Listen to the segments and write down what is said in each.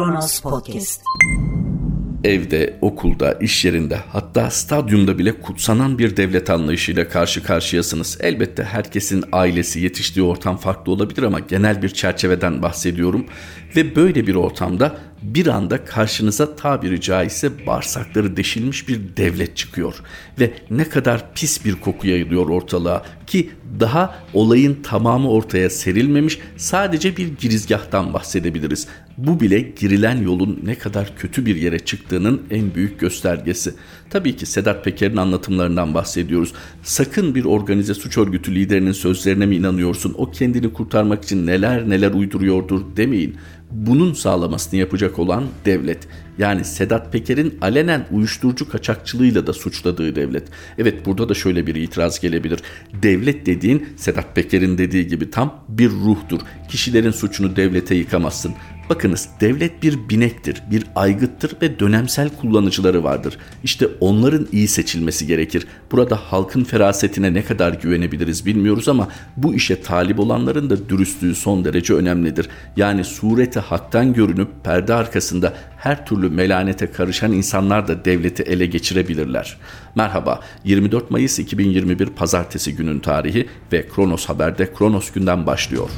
Kronos Podcast. Evde, okulda, iş yerinde hatta stadyumda bile kutsanan bir devlet anlayışıyla karşı karşıyasınız. Elbette herkesin ailesi, yetiştiği ortam farklı olabilir ama genel bir çerçeveden bahsediyorum. Ve böyle bir ortamda bir anda karşınıza tabiri caizse bağırsakları deşilmiş bir devlet çıkıyor. Ve ne kadar pis bir koku yayılıyor ortalığa ki daha olayın tamamı ortaya serilmemiş sadece bir girizgahtan bahsedebiliriz. Bu bile girilen yolun ne kadar kötü bir yere çıktığının en büyük göstergesi. Tabii ki Sedat Peker'in anlatımlarından bahsediyoruz. Sakın bir organize suç örgütü liderinin sözlerine mi inanıyorsun? O kendini kurtarmak için neler neler uyduruyordur demeyin bunun sağlamasını yapacak olan devlet. Yani Sedat Peker'in alenen uyuşturucu kaçakçılığıyla da suçladığı devlet. Evet burada da şöyle bir itiraz gelebilir. Devlet dediğin Sedat Peker'in dediği gibi tam bir ruhtur. Kişilerin suçunu devlete yıkamazsın. Bakınız devlet bir binektir, bir aygıttır ve dönemsel kullanıcıları vardır. İşte onların iyi seçilmesi gerekir. Burada halkın ferasetine ne kadar güvenebiliriz bilmiyoruz ama bu işe talip olanların da dürüstlüğü son derece önemlidir. Yani sureti haktan görünüp perde arkasında her türlü melanete karışan insanlar da devleti ele geçirebilirler. Merhaba, 24 Mayıs 2021 Pazartesi günün tarihi ve Kronos Haber'de Kronos günden başlıyor.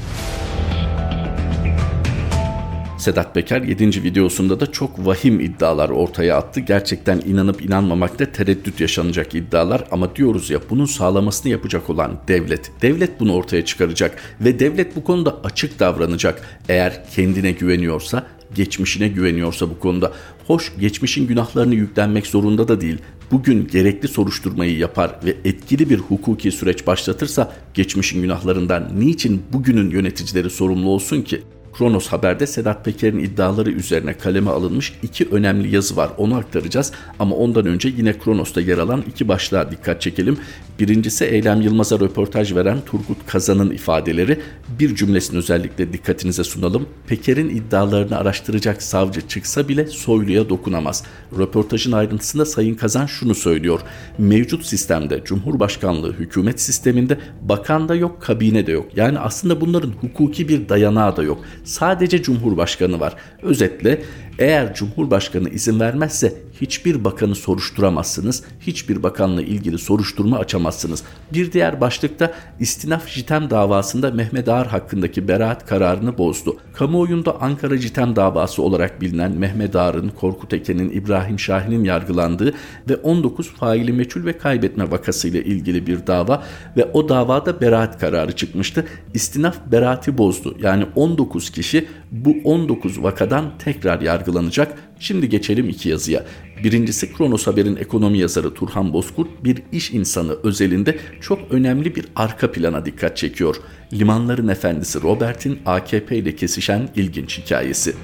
Sedat Peker 7. videosunda da çok vahim iddialar ortaya attı. Gerçekten inanıp inanmamakta tereddüt yaşanacak iddialar ama diyoruz ya bunun sağlamasını yapacak olan devlet. Devlet bunu ortaya çıkaracak ve devlet bu konuda açık davranacak. Eğer kendine güveniyorsa geçmişine güveniyorsa bu konuda. Hoş geçmişin günahlarını yüklenmek zorunda da değil. Bugün gerekli soruşturmayı yapar ve etkili bir hukuki süreç başlatırsa geçmişin günahlarından niçin bugünün yöneticileri sorumlu olsun ki? Kronos Haber'de Sedat Peker'in iddiaları üzerine kaleme alınmış iki önemli yazı var. Onu aktaracağız ama ondan önce yine Kronos'ta yer alan iki başlığa dikkat çekelim. Birincisi Eylem Yılmaz'a röportaj veren Turgut Kazan'ın ifadeleri. Bir cümlesini özellikle dikkatinize sunalım. Peker'in iddialarını araştıracak savcı çıksa bile Soylu'ya dokunamaz. Röportajın ayrıntısında Sayın Kazan şunu söylüyor. Mevcut sistemde Cumhurbaşkanlığı hükümet sisteminde bakan da yok, kabine de yok. Yani aslında bunların hukuki bir dayanağı da yok. Sadece Cumhurbaşkanı var. Özetle eğer Cumhurbaşkanı izin vermezse hiçbir bakanı soruşturamazsınız. Hiçbir bakanla ilgili soruşturma açamazsınız. Bir diğer başlıkta istinaf jitem davasında Mehmet Ağar hakkındaki beraat kararını bozdu. Kamuoyunda Ankara jitem davası olarak bilinen Mehmet Ağar'ın, Korkut Eken'in, İbrahim Şahin'in yargılandığı ve 19 faili meçhul ve kaybetme vakasıyla ilgili bir dava ve o davada beraat kararı çıkmıştı. İstinaf beraati bozdu. Yani 19 kişi bu 19 vakadan tekrar yargılanacak. Şimdi geçelim iki yazıya. Birincisi Kronos Haber'in ekonomi yazarı Turhan Bozkurt bir iş insanı özelinde çok önemli bir arka plana dikkat çekiyor. Limanların efendisi Robert'in AKP ile kesişen ilginç hikayesi.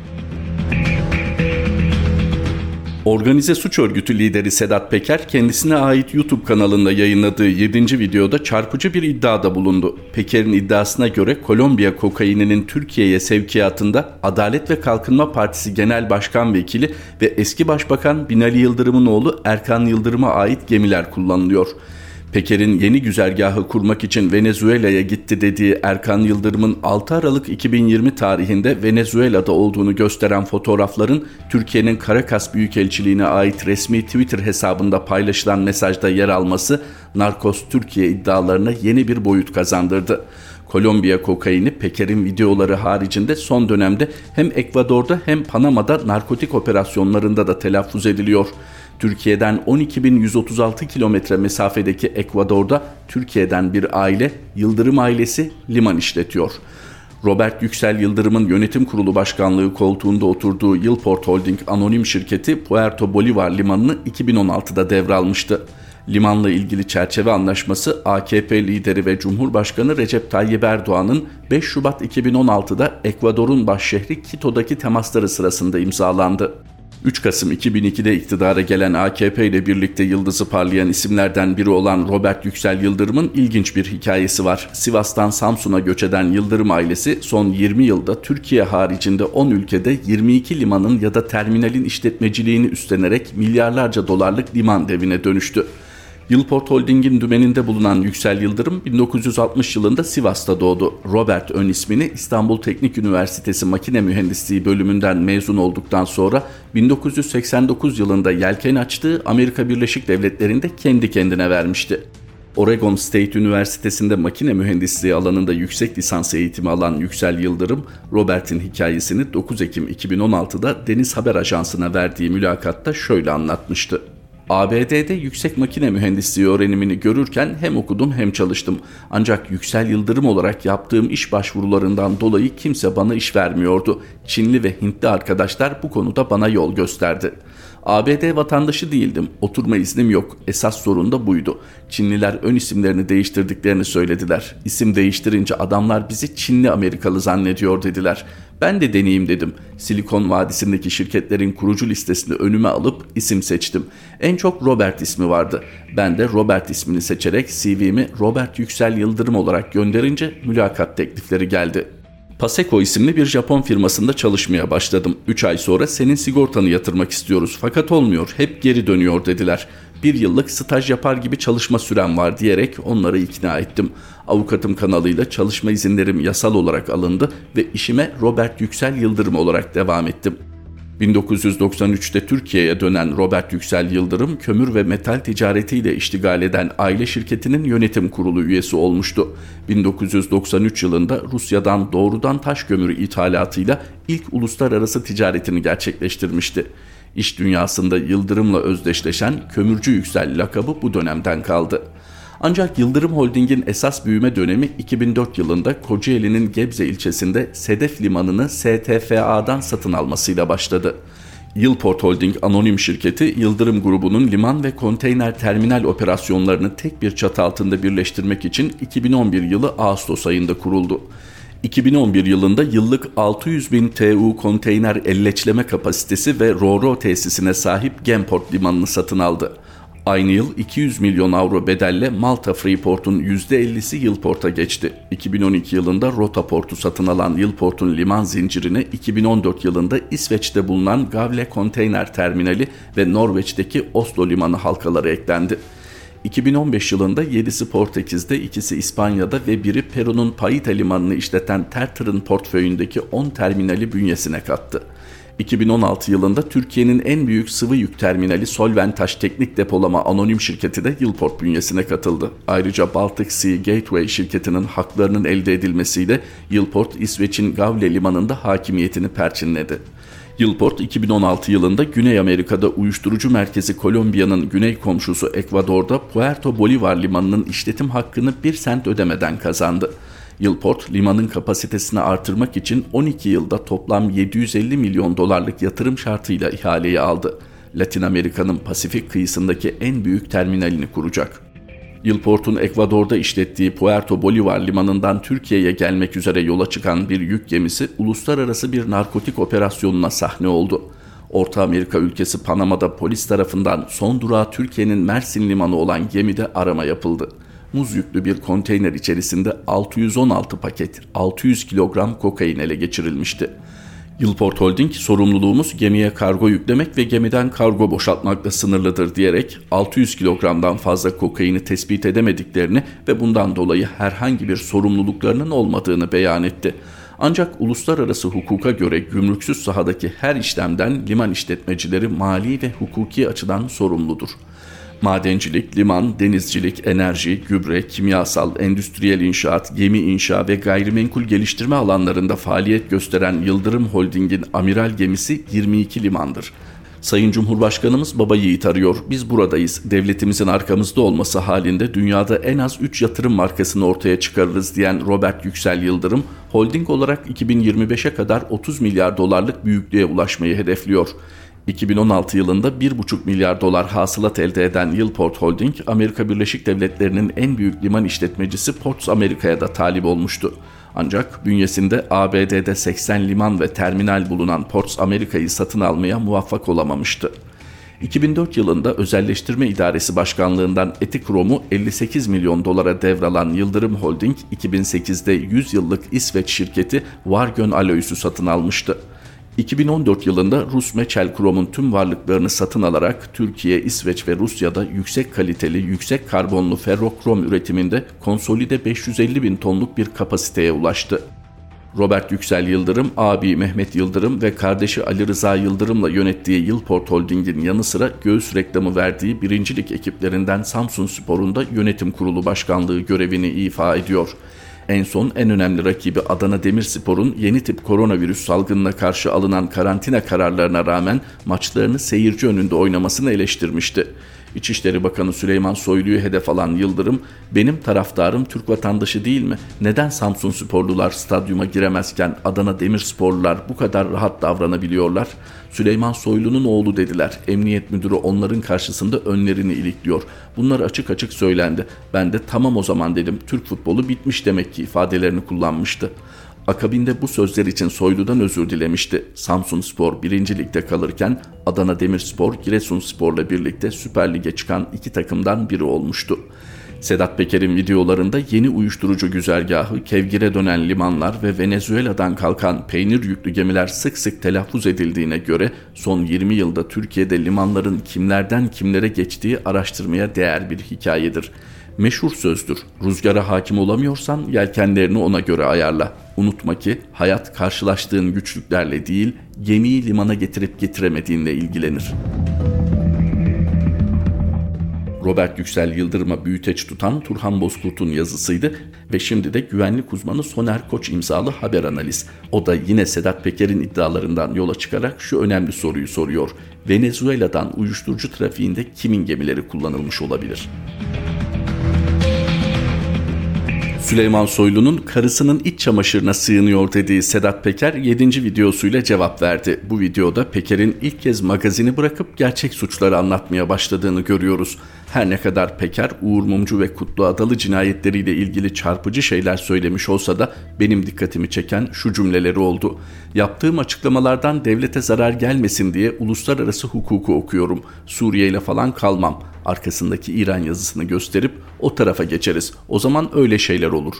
Organize suç örgütü lideri Sedat Peker kendisine ait YouTube kanalında yayınladığı 7. videoda çarpıcı bir iddiada bulundu. Peker'in iddiasına göre Kolombiya kokaininin Türkiye'ye sevkiyatında Adalet ve Kalkınma Partisi Genel Başkan Vekili ve eski Başbakan Binali Yıldırım'ın oğlu Erkan Yıldırım'a ait gemiler kullanılıyor. Peker'in yeni güzergahı kurmak için Venezuela'ya gitti dediği Erkan Yıldırım'ın 6 Aralık 2020 tarihinde Venezuela'da olduğunu gösteren fotoğrafların Türkiye'nin Caracas Büyükelçiliğine ait resmi Twitter hesabında paylaşılan mesajda yer alması Narkos Türkiye iddialarına yeni bir boyut kazandırdı. Kolombiya kokaini Peker'in videoları haricinde son dönemde hem Ekvador'da hem Panama'da narkotik operasyonlarında da telaffuz ediliyor. Türkiye'den 12.136 kilometre mesafedeki Ekvador'da Türkiye'den bir aile Yıldırım ailesi liman işletiyor. Robert Yüksel Yıldırım'ın yönetim kurulu başkanlığı koltuğunda oturduğu Yılport Holding anonim şirketi Puerto Bolivar limanını 2016'da devralmıştı. Limanla ilgili çerçeve anlaşması AKP lideri ve Cumhurbaşkanı Recep Tayyip Erdoğan'ın 5 Şubat 2016'da Ekvador'un başşehri Quito'daki temasları sırasında imzalandı. 3 Kasım 2002'de iktidara gelen AKP ile birlikte yıldızı parlayan isimlerden biri olan Robert Yüksel Yıldırım'ın ilginç bir hikayesi var. Sivas'tan Samsun'a göç eden Yıldırım ailesi son 20 yılda Türkiye haricinde 10 ülkede 22 limanın ya da terminalin işletmeciliğini üstlenerek milyarlarca dolarlık liman devine dönüştü. Yılport Holding'in dümeninde bulunan Yüksel Yıldırım 1960 yılında Sivas'ta doğdu. Robert ön ismini İstanbul Teknik Üniversitesi Makine Mühendisliği bölümünden mezun olduktan sonra 1989 yılında yelken açtığı Amerika Birleşik Devletleri'nde kendi kendine vermişti. Oregon State Üniversitesi'nde makine mühendisliği alanında yüksek lisans eğitimi alan Yüksel Yıldırım, Robert'in hikayesini 9 Ekim 2016'da Deniz Haber Ajansı'na verdiği mülakatta şöyle anlatmıştı. ABD'de yüksek makine mühendisliği öğrenimini görürken hem okudum hem çalıştım. Ancak Yüksel Yıldırım olarak yaptığım iş başvurularından dolayı kimse bana iş vermiyordu. Çinli ve Hintli arkadaşlar bu konuda bana yol gösterdi. ABD vatandaşı değildim. Oturma iznim yok. Esas sorun da buydu. Çinliler ön isimlerini değiştirdiklerini söylediler. İsim değiştirince adamlar bizi Çinli Amerikalı zannediyor dediler. Ben de deneyeyim dedim. Silikon Vadisi'ndeki şirketlerin kurucu listesini önüme alıp isim seçtim. En çok Robert ismi vardı. Ben de Robert ismini seçerek CV'mi Robert Yüksel Yıldırım olarak gönderince mülakat teklifleri geldi. Paseko isimli bir Japon firmasında çalışmaya başladım. 3 ay sonra senin sigortanı yatırmak istiyoruz fakat olmuyor hep geri dönüyor dediler. Bir yıllık staj yapar gibi çalışma sürem var diyerek onları ikna ettim. Avukatım kanalıyla çalışma izinlerim yasal olarak alındı ve işime Robert Yüksel Yıldırım olarak devam ettim. 1993'te Türkiye'ye dönen Robert Yüksel Yıldırım, kömür ve metal ticaretiyle iştigal eden aile şirketinin yönetim kurulu üyesi olmuştu. 1993 yılında Rusya'dan doğrudan taş kömürü ithalatıyla ilk uluslararası ticaretini gerçekleştirmişti. İş dünyasında Yıldırım'la özdeşleşen Kömürcü Yüksel lakabı bu dönemden kaldı. Ancak Yıldırım Holding'in esas büyüme dönemi 2004 yılında Kocaeli'nin Gebze ilçesinde Sedef Limanı'nı STFA'dan satın almasıyla başladı. Yılport Holding anonim şirketi Yıldırım grubunun liman ve konteyner terminal operasyonlarını tek bir çatı altında birleştirmek için 2011 yılı Ağustos ayında kuruldu. 2011 yılında yıllık 600 bin TU konteyner elleçleme kapasitesi ve RoRo tesisine sahip Genport limanını satın aldı. Aynı yıl 200 milyon avro bedelle Malta Freeport'un %50'si Yılport'a geçti. 2012 yılında Rotaport'u satın alan Yılport'un liman zincirine 2014 yılında İsveç'te bulunan Gavle Konteyner Terminali ve Norveç'teki Oslo Limanı halkaları eklendi. 2015 yılında 7'si Portekiz'de, ikisi İspanya'da ve biri Peru'nun Paita limanını işleten Terter'ın portföyündeki 10 terminali bünyesine kattı. 2016 yılında Türkiye'nin en büyük sıvı yük terminali Solventaş Teknik Depolama Anonim Şirketi de Yılport bünyesine katıldı. Ayrıca Baltic Sea Gateway şirketinin haklarının elde edilmesiyle Yılport, İsveç'in Gavle limanında hakimiyetini perçinledi. Yılport 2016 yılında Güney Amerika'da uyuşturucu merkezi Kolombiya'nın güney komşusu Ekvador'da Puerto Bolivar limanının işletim hakkını bir sent ödemeden kazandı. Yılport, limanın kapasitesini artırmak için 12 yılda toplam 750 milyon dolarlık yatırım şartıyla ihaleyi aldı. Latin Amerika'nın Pasifik kıyısındaki en büyük terminalini kuracak. Yılport'un Ekvador'da işlettiği Puerto Bolivar limanından Türkiye'ye gelmek üzere yola çıkan bir yük gemisi uluslararası bir narkotik operasyonuna sahne oldu. Orta Amerika ülkesi Panama'da polis tarafından son durağı Türkiye'nin Mersin limanı olan gemide arama yapıldı muz yüklü bir konteyner içerisinde 616 paket 600 kilogram kokain ele geçirilmişti. Yılport Holding sorumluluğumuz gemiye kargo yüklemek ve gemiden kargo boşaltmakla sınırlıdır diyerek 600 kilogramdan fazla kokaini tespit edemediklerini ve bundan dolayı herhangi bir sorumluluklarının olmadığını beyan etti. Ancak uluslararası hukuka göre gümrüksüz sahadaki her işlemden liman işletmecileri mali ve hukuki açıdan sorumludur. Madencilik, liman, denizcilik, enerji, gübre, kimyasal, endüstriyel inşaat, gemi inşa ve gayrimenkul geliştirme alanlarında faaliyet gösteren Yıldırım Holding'in amiral gemisi 22 limandır. Sayın Cumhurbaşkanımız baba yiğit arıyor. Biz buradayız. Devletimizin arkamızda olması halinde dünyada en az 3 yatırım markasını ortaya çıkarırız diyen Robert Yüksel Yıldırım, holding olarak 2025'e kadar 30 milyar dolarlık büyüklüğe ulaşmayı hedefliyor. 2016 yılında 1,5 milyar dolar hasılat elde eden Yılport Holding, Amerika Birleşik Devletleri'nin en büyük liman işletmecisi Ports Amerika'ya da talip olmuştu. Ancak bünyesinde ABD'de 80 liman ve terminal bulunan Ports Amerika'yı satın almaya muvaffak olamamıştı. 2004 yılında Özelleştirme İdaresi Başkanlığından Etikrom'u 58 milyon dolara devralan Yıldırım Holding, 2008'de 100 yıllık İsveç şirketi Vargön Alois'u satın almıştı. 2014 yılında Rus Meçel Krom'un tüm varlıklarını satın alarak Türkiye, İsveç ve Rusya'da yüksek kaliteli, yüksek karbonlu ferrokrom üretiminde konsolide 550 bin tonluk bir kapasiteye ulaştı. Robert Yüksel Yıldırım, abi Mehmet Yıldırım ve kardeşi Ali Rıza Yıldırım'la yönettiği Yılport Holding'in yanı sıra göğüs reklamı verdiği birincilik ekiplerinden Samsun Spor'un da yönetim kurulu başkanlığı görevini ifa ediyor. En son en önemli rakibi Adana Demirspor'un yeni tip koronavirüs salgınına karşı alınan karantina kararlarına rağmen maçlarını seyirci önünde oynamasını eleştirmişti. İçişleri Bakanı Süleyman Soylu'yu hedef alan Yıldırım, benim taraftarım Türk vatandaşı değil mi? Neden Samsun sporlular stadyuma giremezken Adana Demirsporlular bu kadar rahat davranabiliyorlar? Süleyman Soylu'nun oğlu dediler. Emniyet müdürü onların karşısında önlerini ilikliyor. Bunlar açık açık söylendi. Ben de tamam o zaman dedim. Türk futbolu bitmiş demek ki ifadelerini kullanmıştı. Akabinde bu sözler için Soylu'dan özür dilemişti. Samsun Spor 1. Ligde kalırken Adana Demirspor Giresun Spor'la birlikte Süper Lig'e çıkan iki takımdan biri olmuştu. Sedat Peker'in videolarında yeni uyuşturucu güzergahı, kevgire dönen limanlar ve Venezuela'dan kalkan peynir yüklü gemiler sık sık telaffuz edildiğine göre son 20 yılda Türkiye'de limanların kimlerden kimlere geçtiği araştırmaya değer bir hikayedir. Meşhur sözdür. Rüzgara hakim olamıyorsan yelkenlerini ona göre ayarla. Unutma ki hayat karşılaştığın güçlüklerle değil, gemiyi limana getirip getiremediğinle ilgilenir. Robert Yüksel Yıldırım'a büyüteç tutan Turhan Bozkurt'un yazısıydı ve şimdi de güvenlik uzmanı Soner Koç imzalı haber analiz. O da yine Sedat Peker'in iddialarından yola çıkarak şu önemli soruyu soruyor. Venezuela'dan uyuşturucu trafiğinde kimin gemileri kullanılmış olabilir? Süleyman Soylu'nun karısının iç çamaşırına sığınıyor dediği Sedat Peker 7. videosuyla cevap verdi. Bu videoda Peker'in ilk kez magazini bırakıp gerçek suçları anlatmaya başladığını görüyoruz. Her ne kadar Peker, Uğur Mumcu ve Kutlu Adalı cinayetleriyle ilgili çarpıcı şeyler söylemiş olsa da benim dikkatimi çeken şu cümleleri oldu. Yaptığım açıklamalardan devlete zarar gelmesin diye uluslararası hukuku okuyorum. Suriye ile falan kalmam. Arkasındaki İran yazısını gösterip o tarafa geçeriz. O zaman öyle şeyler olur.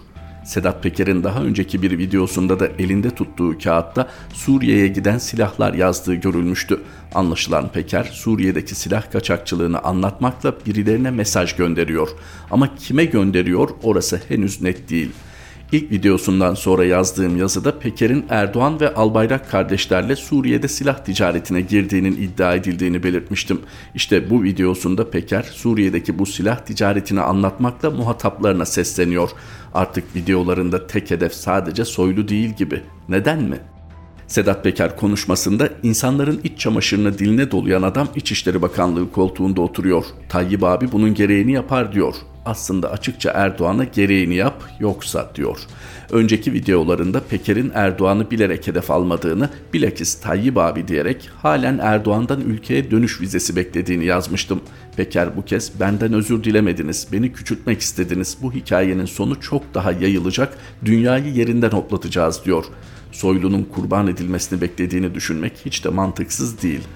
Sedat Peker'in daha önceki bir videosunda da elinde tuttuğu kağıtta Suriye'ye giden silahlar yazdığı görülmüştü. Anlaşılan Peker Suriye'deki silah kaçakçılığını anlatmakla birilerine mesaj gönderiyor. Ama kime gönderiyor orası henüz net değil. İlk videosundan sonra yazdığım yazıda Peker'in Erdoğan ve Albayrak kardeşlerle Suriye'de silah ticaretine girdiğinin iddia edildiğini belirtmiştim. İşte bu videosunda Peker Suriye'deki bu silah ticaretini anlatmakla muhataplarına sesleniyor. Artık videolarında tek hedef sadece soylu değil gibi. Neden mi? Sedat Peker konuşmasında insanların iç çamaşırını diline dolayan adam İçişleri Bakanlığı koltuğunda oturuyor. Tayyip abi bunun gereğini yapar diyor aslında açıkça Erdoğan'a gereğini yap yoksa diyor. Önceki videolarında Peker'in Erdoğan'ı bilerek hedef almadığını, bilakis Tayyip abi diyerek halen Erdoğan'dan ülkeye dönüş vizesi beklediğini yazmıştım. Peker bu kez benden özür dilemediniz, beni küçültmek istediniz, bu hikayenin sonu çok daha yayılacak, dünyayı yerinden hoplatacağız diyor. Soylu'nun kurban edilmesini beklediğini düşünmek hiç de mantıksız değil.''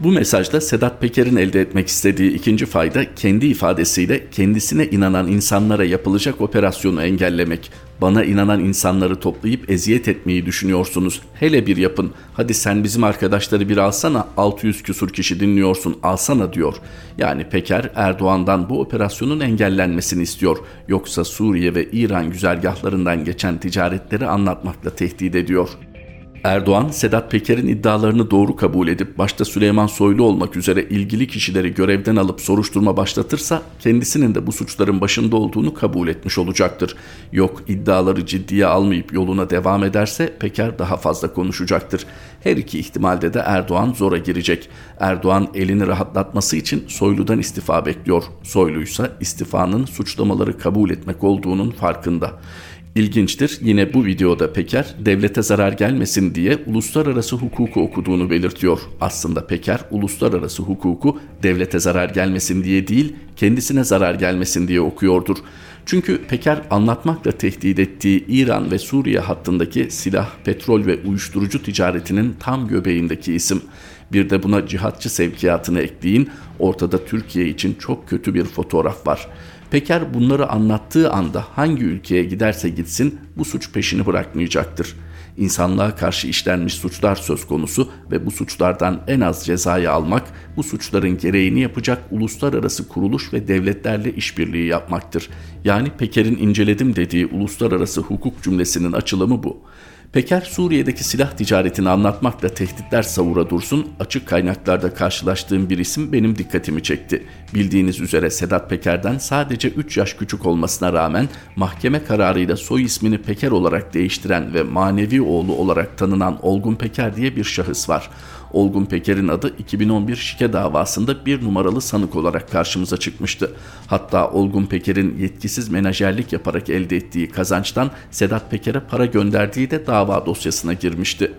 Bu mesajda Sedat Peker'in elde etmek istediği ikinci fayda kendi ifadesiyle kendisine inanan insanlara yapılacak operasyonu engellemek. Bana inanan insanları toplayıp eziyet etmeyi düşünüyorsunuz. Hele bir yapın. Hadi sen bizim arkadaşları bir alsana. 600 küsur kişi dinliyorsun. Alsana diyor. Yani Peker Erdoğan'dan bu operasyonun engellenmesini istiyor. Yoksa Suriye ve İran güzergahlarından geçen ticaretleri anlatmakla tehdit ediyor. Erdoğan, Sedat Peker'in iddialarını doğru kabul edip başta Süleyman Soylu olmak üzere ilgili kişileri görevden alıp soruşturma başlatırsa kendisinin de bu suçların başında olduğunu kabul etmiş olacaktır. Yok iddiaları ciddiye almayıp yoluna devam ederse Peker daha fazla konuşacaktır. Her iki ihtimalde de Erdoğan zora girecek. Erdoğan elini rahatlatması için Soylu'dan istifa bekliyor. Soylu ise istifanın suçlamaları kabul etmek olduğunun farkında. İlginçtir yine bu videoda Peker devlete zarar gelmesin diye uluslararası hukuku okuduğunu belirtiyor. Aslında Peker uluslararası hukuku devlete zarar gelmesin diye değil kendisine zarar gelmesin diye okuyordur. Çünkü Peker anlatmakla tehdit ettiği İran ve Suriye hattındaki silah, petrol ve uyuşturucu ticaretinin tam göbeğindeki isim. Bir de buna cihatçı sevkiyatını ekleyin ortada Türkiye için çok kötü bir fotoğraf var.'' Peker bunları anlattığı anda hangi ülkeye giderse gitsin bu suç peşini bırakmayacaktır. İnsanlığa karşı işlenmiş suçlar söz konusu ve bu suçlardan en az cezayı almak, bu suçların gereğini yapacak uluslararası kuruluş ve devletlerle işbirliği yapmaktır. Yani Peker'in inceledim dediği uluslararası hukuk cümlesinin açılımı bu. Peker Suriye'deki silah ticaretini anlatmakla tehditler savura dursun açık kaynaklarda karşılaştığım bir isim benim dikkatimi çekti. Bildiğiniz üzere Sedat Peker'den sadece 3 yaş küçük olmasına rağmen mahkeme kararıyla soy ismini Peker olarak değiştiren ve manevi oğlu olarak tanınan Olgun Peker diye bir şahıs var. Olgun Peker'in adı 2011 şike davasında bir numaralı sanık olarak karşımıza çıkmıştı. Hatta Olgun Peker'in yetkisiz menajerlik yaparak elde ettiği kazançtan Sedat Peker'e para gönderdiği de dava dosyasına girmişti.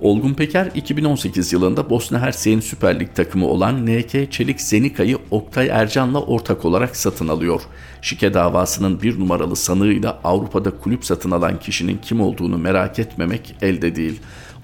Olgun Peker 2018 yılında Bosna Hersek'in Süper Lig takımı olan NK Çelik Zenika'yı Oktay Ercan'la ortak olarak satın alıyor. Şike davasının bir numaralı sanığıyla Avrupa'da kulüp satın alan kişinin kim olduğunu merak etmemek elde değil.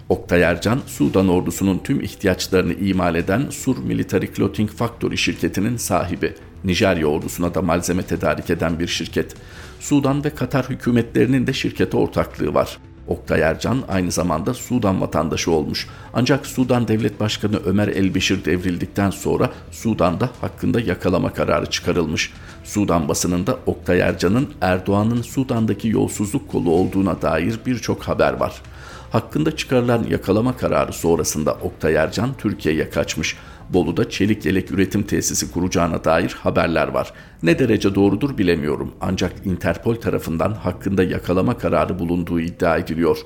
Oktay Ercan, Sudan ordusunun tüm ihtiyaçlarını imal eden Sur Military Clothing Factory şirketinin sahibi. Nijerya ordusuna da malzeme tedarik eden bir şirket. Sudan ve Katar hükümetlerinin de şirkete ortaklığı var. Oktay Ercan aynı zamanda Sudan vatandaşı olmuş. Ancak Sudan Devlet Başkanı Ömer Elbeşir devrildikten sonra Sudan'da hakkında yakalama kararı çıkarılmış. Sudan basınında Oktay Ercan'ın Erdoğan'ın Sudan'daki yolsuzluk kolu olduğuna dair birçok haber var. Hakkında çıkarılan yakalama kararı sonrasında Oktay Ercan Türkiye'ye kaçmış. Bolu'da çelik yelek üretim tesisi kuracağına dair haberler var. Ne derece doğrudur bilemiyorum ancak Interpol tarafından hakkında yakalama kararı bulunduğu iddia ediliyor.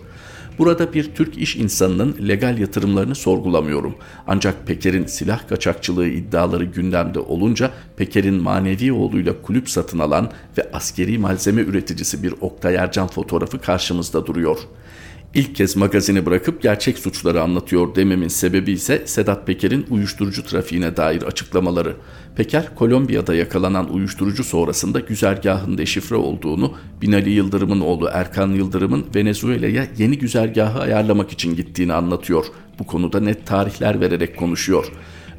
Burada bir Türk iş insanının legal yatırımlarını sorgulamıyorum. Ancak Peker'in silah kaçakçılığı iddiaları gündemde olunca Peker'in manevi oğluyla kulüp satın alan ve askeri malzeme üreticisi bir Oktay Ercan fotoğrafı karşımızda duruyor. İlk kez magazini bırakıp gerçek suçları anlatıyor dememin sebebi ise Sedat Peker'in uyuşturucu trafiğine dair açıklamaları. Peker, Kolombiya'da yakalanan uyuşturucu sonrasında güzergahın deşifre olduğunu, Binali Yıldırım'ın oğlu Erkan Yıldırım'ın Venezuela'ya yeni güzergahı ayarlamak için gittiğini anlatıyor. Bu konuda net tarihler vererek konuşuyor.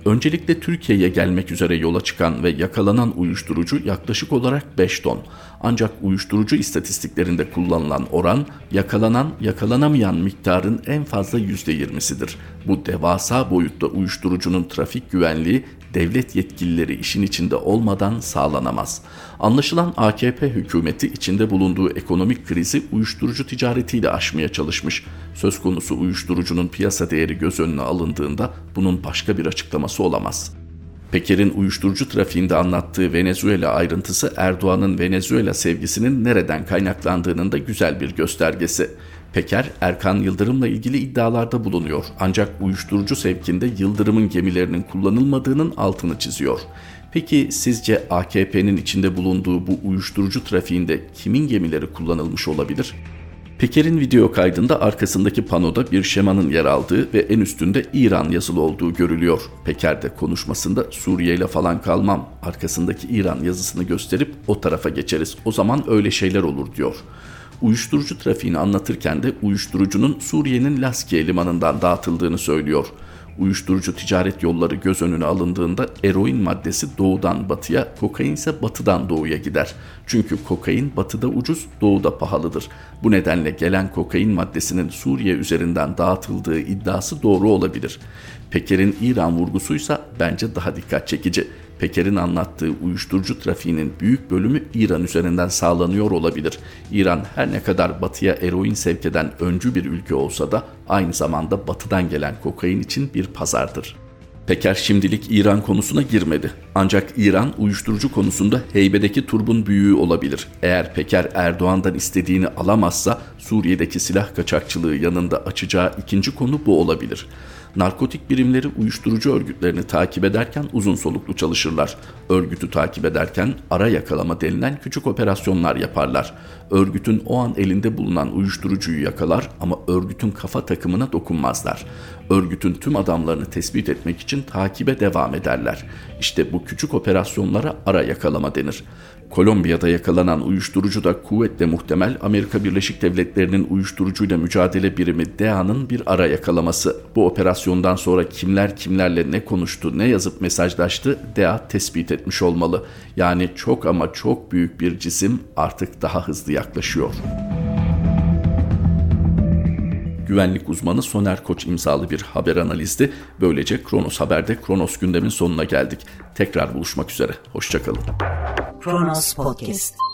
Öncelikle Türkiye'ye gelmek üzere yola çıkan ve yakalanan uyuşturucu yaklaşık olarak 5 ton. Ancak uyuşturucu istatistiklerinde kullanılan oran yakalanan yakalanamayan miktarın en fazla %20'sidir. Bu devasa boyutta uyuşturucunun trafik güvenliği devlet yetkilileri işin içinde olmadan sağlanamaz. Anlaşılan AKP hükümeti içinde bulunduğu ekonomik krizi uyuşturucu ticaretiyle aşmaya çalışmış. Söz konusu uyuşturucunun piyasa değeri göz önüne alındığında bunun başka bir açıklaması olamaz. Peker'in uyuşturucu trafiğinde anlattığı Venezuela ayrıntısı Erdoğan'ın Venezuela sevgisinin nereden kaynaklandığının da güzel bir göstergesi. Peker, Erkan Yıldırım'la ilgili iddialarda bulunuyor ancak uyuşturucu sevkinde Yıldırım'ın gemilerinin kullanılmadığının altını çiziyor. Peki sizce AKP'nin içinde bulunduğu bu uyuşturucu trafiğinde kimin gemileri kullanılmış olabilir? Peker'in video kaydında arkasındaki panoda bir şemanın yer aldığı ve en üstünde İran yazılı olduğu görülüyor. Peker de konuşmasında Suriye ile falan kalmam, arkasındaki İran yazısını gösterip o tarafa geçeriz. O zaman öyle şeyler olur diyor. Uyuşturucu trafiğini anlatırken de uyuşturucunun Suriye'nin Laskiye limanından dağıtıldığını söylüyor. Uyuşturucu ticaret yolları göz önüne alındığında eroin maddesi doğudan batıya, kokain ise batıdan doğuya gider. Çünkü kokain batıda ucuz, doğuda pahalıdır. Bu nedenle gelen kokain maddesinin Suriye üzerinden dağıtıldığı iddiası doğru olabilir. Peker'in İran vurgusuysa bence daha dikkat çekici. Peker'in anlattığı uyuşturucu trafiğinin büyük bölümü İran üzerinden sağlanıyor olabilir. İran her ne kadar batıya eroin sevk eden öncü bir ülke olsa da aynı zamanda batıdan gelen kokain için bir pazardır. Peker şimdilik İran konusuna girmedi. Ancak İran uyuşturucu konusunda heybedeki turbun büyüğü olabilir. Eğer Peker Erdoğan'dan istediğini alamazsa Suriye'deki silah kaçakçılığı yanında açacağı ikinci konu bu olabilir. Narkotik birimleri uyuşturucu örgütlerini takip ederken uzun soluklu çalışırlar. Örgütü takip ederken ara yakalama denilen küçük operasyonlar yaparlar. Örgütün o an elinde bulunan uyuşturucuyu yakalar ama örgütün kafa takımına dokunmazlar. Örgütün tüm adamlarını tespit etmek için takibe devam ederler. İşte küçük operasyonlara ara yakalama denir. Kolombiya'da yakalanan uyuşturucu da kuvvetle muhtemel Amerika Birleşik Devletleri'nin uyuşturucuyla mücadele birimi DEA'nın bir ara yakalaması. Bu operasyondan sonra kimler kimlerle ne konuştu, ne yazıp mesajlaştı DEA tespit etmiş olmalı. Yani çok ama çok büyük bir cisim artık daha hızlı yaklaşıyor. Güvenlik uzmanı Soner Koç imzalı bir haber analizdi. Böylece Kronos Haber'de Kronos gündemin sonuna geldik. Tekrar buluşmak üzere. Hoşçakalın. Kronos Podcast